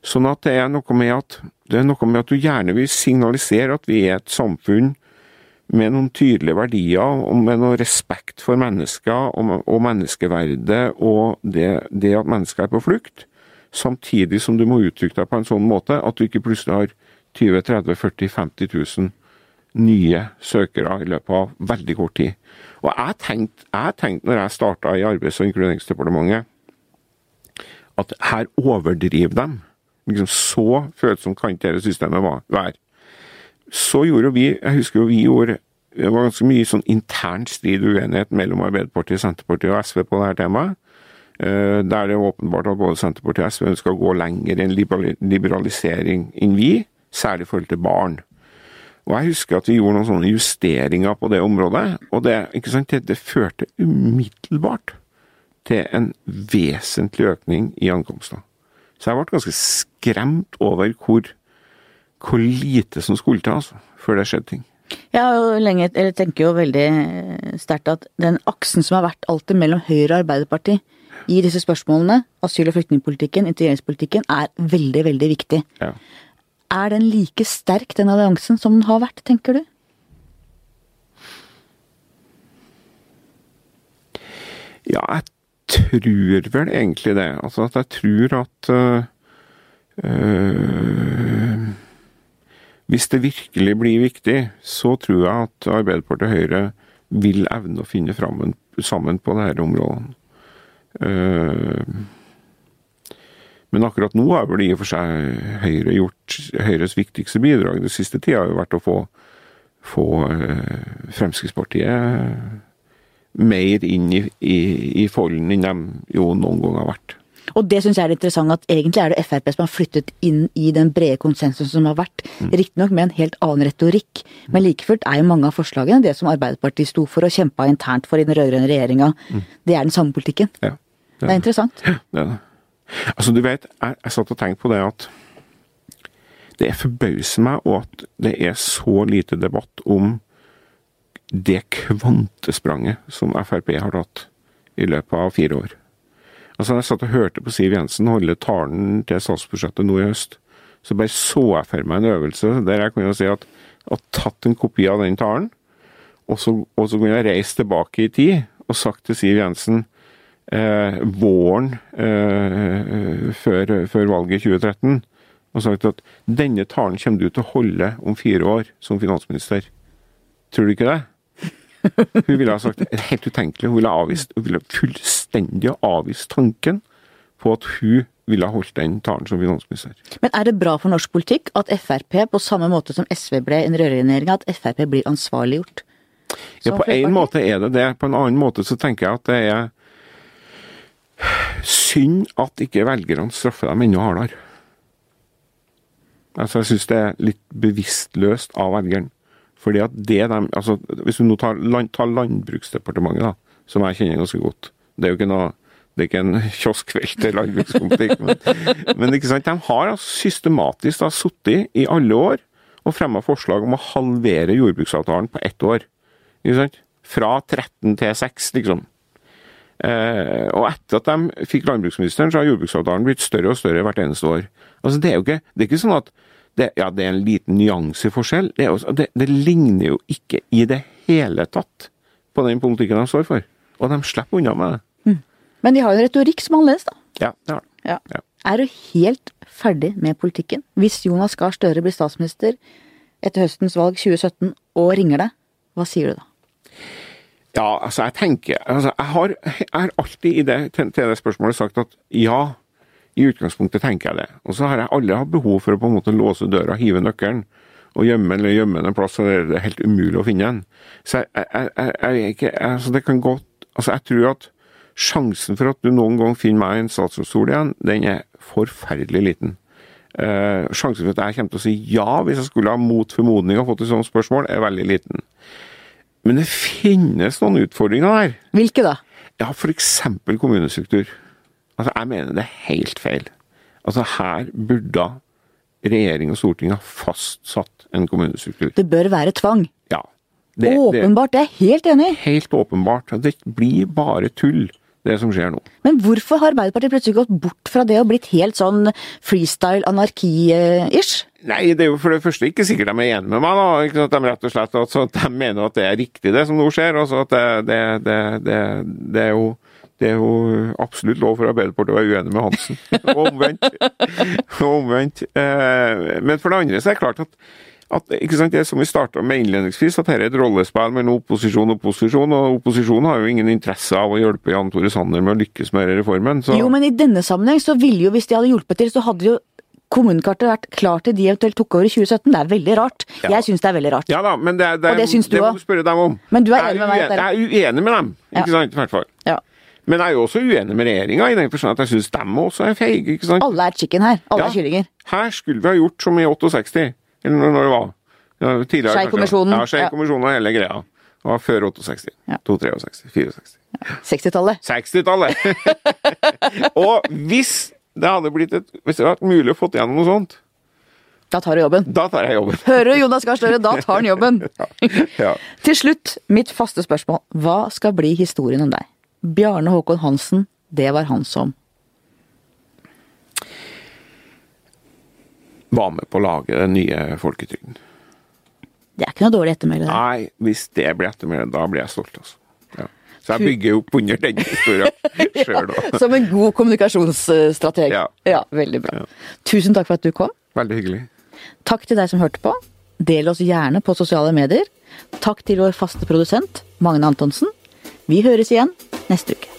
Sånn at det er at det er noe med at du gjerne vil signalisere at vi er et samfunn med noen tydelige verdier, og med noe respekt for mennesker og, og menneskeverdet og det, det at mennesker er på flukt, samtidig som du må uttrykke deg på en sånn måte at du ikke plutselig har 20 30 40 50 000 nye søkere i løpet av veldig kort tid. Og jeg tenkte, jeg når jeg starta i Arbeids- og inkluderingsdepartementet, at her overdriver de. Liksom så følsomt kan dette systemet være. Så gjorde vi, jeg husker jo vi gjorde det var ganske mye sånn intern strid og uenighet mellom Arbeiderpartiet, Senterpartiet og SV på det her temaet. Eh, Der det er åpenbart at både Senterpartiet og SV ønsker å gå lenger i en liberalisering enn vi, særlig i forhold til barn. Og Jeg husker at vi gjorde noen sånne justeringer på det området, og det, ikke sant, det, det førte umiddelbart til en vesentlig økning i ankomster. Så jeg ble ganske skremt over hvor, hvor lite som skulle til altså, før det skjedde ting. Jeg lenge, eller tenker jo veldig eh, sterkt at den aksen som har vært alltid mellom Høyre og Arbeiderpartiet i disse spørsmålene, asyl- og flyktningpolitikken, integreringspolitikken, er veldig, veldig viktig. Ja. Er den like sterk, den alliansen, som den har vært, tenker du? Ja, jeg tror vel egentlig det. Altså at jeg tror at øh, øh, Hvis det virkelig blir viktig, så tror jeg at Arbeiderpartiet og Høyre vil evne å finne fram sammen på dette området. Øh, men akkurat nå har vel i og for seg Høyre gjort Høyres viktigste bidrag den siste tida har jo vært å få, få øh, Fremskrittspartiet mer inn i, i, i folden enn de jo noen gang har vært. Og det syns jeg er interessant, at egentlig er det Frp som har flyttet inn i den brede konsensusen som har vært, riktignok med en helt annen retorikk, men like fullt er jo mange av forslagene det som Arbeiderpartiet sto for og kjempa internt for i den rød-grønne regjeringa, det er den samme politikken. Ja, Det er interessant. Ja, Det er det. Altså, du vet, jeg, jeg satt og tenkte på det at det forbauser meg og at det er så lite debatt om det kvantespranget som Frp har tatt i løpet av fire år. Altså, Jeg satt og hørte på Siv Jensen holde talen til statsbudsjettet nå i høst. Så bare så jeg for meg en øvelse der jeg kunne si at jeg hadde tatt en kopi av den talen, og så, og så kunne jeg reist tilbake i tid og sagt til Siv Jensen eh, våren eh, før, før valget i 2013 og sagt at denne talen kommer du til å holde om fire år som finansminister. Tror du ikke det? Hun ville ha sagt helt utenkelig. Hun ville, ha avvist, hun ville fullstendig ha avvise tanken på at hun ville ha holdt den talen som finansminister. Men er det bra for norsk politikk at Frp, på samme måte som SV ble en rødregjering, at Frp blir ansvarliggjort? Ja, på en måte er det det. På en annen måte så tenker jeg at det er synd at ikke velgerne straffer dem enda hardere. Altså, jeg syns det er litt bevisstløst av velgeren. Fordi at det de, altså, Hvis du nå tar, land, tar Landbruksdepartementet, da, som jeg kjenner ganske godt Det er jo ikke noe det er ikke en kioskvelt til landbrukspolitikk, men, men ikke sant? de har altså systematisk sittet i alle år og fremma forslag om å halvere jordbruksavtalen på ett år. Ikke sant? Fra 13 til 6, liksom. Eh, og etter at de fikk landbruksministeren, så har jordbruksavtalen blitt større og større hvert eneste år. Altså Det er jo ikke, det er ikke sånn at det, ja, det er en liten nyanseforskjell. Det, er det, det ligner jo ikke i det hele tatt på den politikken de står for. Og de slipper unna med det. Men de har jo en retorikk som er annerledes, da. Ja, det har de. Ja. Ja. Er du helt ferdig med politikken? Hvis Jonas Gahr Støre blir statsminister etter høstens valg 2017 og ringer deg, hva sier du da? Ja, altså jeg tenker altså Jeg har, jeg har alltid i det, til, til det spørsmålet sagt at ja, i utgangspunktet tenker jeg det. Og så har jeg aldri hatt behov for å på en måte låse døra, hive nøkkelen og gjemme eller gjemme den en plass så det er helt umulig å finne den. Så jeg, jeg, jeg, jeg ikke altså Det kan godt Altså, jeg tror at sjansen for at du noen gang finner meg i en statsrådsstol igjen, den er forferdelig liten. Eh, sjansen for at jeg kommer til å si ja hvis jeg skulle ha mot formodning ha fått et sånt spørsmål, er veldig liten. Men det finnes noen utfordringer der. Hvilke da? Ja, f.eks. kommunestruktur. Altså, Jeg mener det er helt feil. Altså, Her burde regjering og storting ha fastsatt en kommunestruktur. Det bør være tvang. Ja. Det, Åpenbart, det er jeg helt enig i. er helt åpenbart. Det blir bare tull, det som skjer nå. Men hvorfor har Arbeiderpartiet plutselig gått bort fra det og blitt helt sånn freestyle anarki-ish? Nei, det er jo for det første ikke sikkert de er enige med meg. da, ikke sant? De rett og slett altså, de mener at det er riktig det som nå skjer. altså at det, det, det, det, det er jo det er jo absolutt lov for Arbeiderpartiet å være uenig med Hansen. Og omvendt. Og omvendt. Eh, Men for det andre så er det klart at, at det som vi starta med innledningsvis, at dette er et rollespill mellom opposisjon og posisjon. Og opposisjonen har jo ingen interesse av å hjelpe Jan Tore Sanner med å lykkes med reformen. Så Jo, men i denne sammenheng så ville jo, hvis de hadde hjulpet til, så hadde jo kommunekartet vært klart til de eventuelt tok over i 2017. Det er veldig rart. Ja. Jeg syns det er veldig rart. ja da, men det, det, Og det syns du det må du spørre dem om. Men du er enig med meg? Jeg er uenig med dem, ikke Ja. sant, i hvert fall. Ja. Men jeg er jo også uenig med regjeringa, i den forstand at jeg syns dem også er feige. ikke sant? Alle er chicken her. Alle Ja. er kyllinger. Her skulle vi ha gjort som i 68, eller når, det var. Ja. Skei-kommisjonen. Ja, Ja. Skei-kommisjonen og hele greia. Det var før 68. Ja. 263, 64. 60-tallet. 60-tallet! og hvis det hadde blitt et, hvis det hadde vært mulig å få igjennom noe sånt, Da tar du jobben. da tar jeg jobben. Hører du Jonas Gahr Støre, da tar han jobben. Ja. Til slutt, mitt faste spørsmål. Hva skal bli historien om deg? Bjarne Håkon Hansen, det var han som Var med på å lage den nye folketrygden. Det er ikke noe dårlig ettermæle. Nei, hvis det blir ettermæle, da blir jeg stolt, altså. Ja. Så jeg bygger opp under den historien sjøl òg. Som en god kommunikasjonsstrateg. Ja. veldig bra. Ja. Tusen takk for at du kom. Veldig hyggelig. Takk til deg som hørte på. Del oss gjerne på sosiale medier. Takk til vår faste produsent, Magne Antonsen. Vi høres igjen neste uke.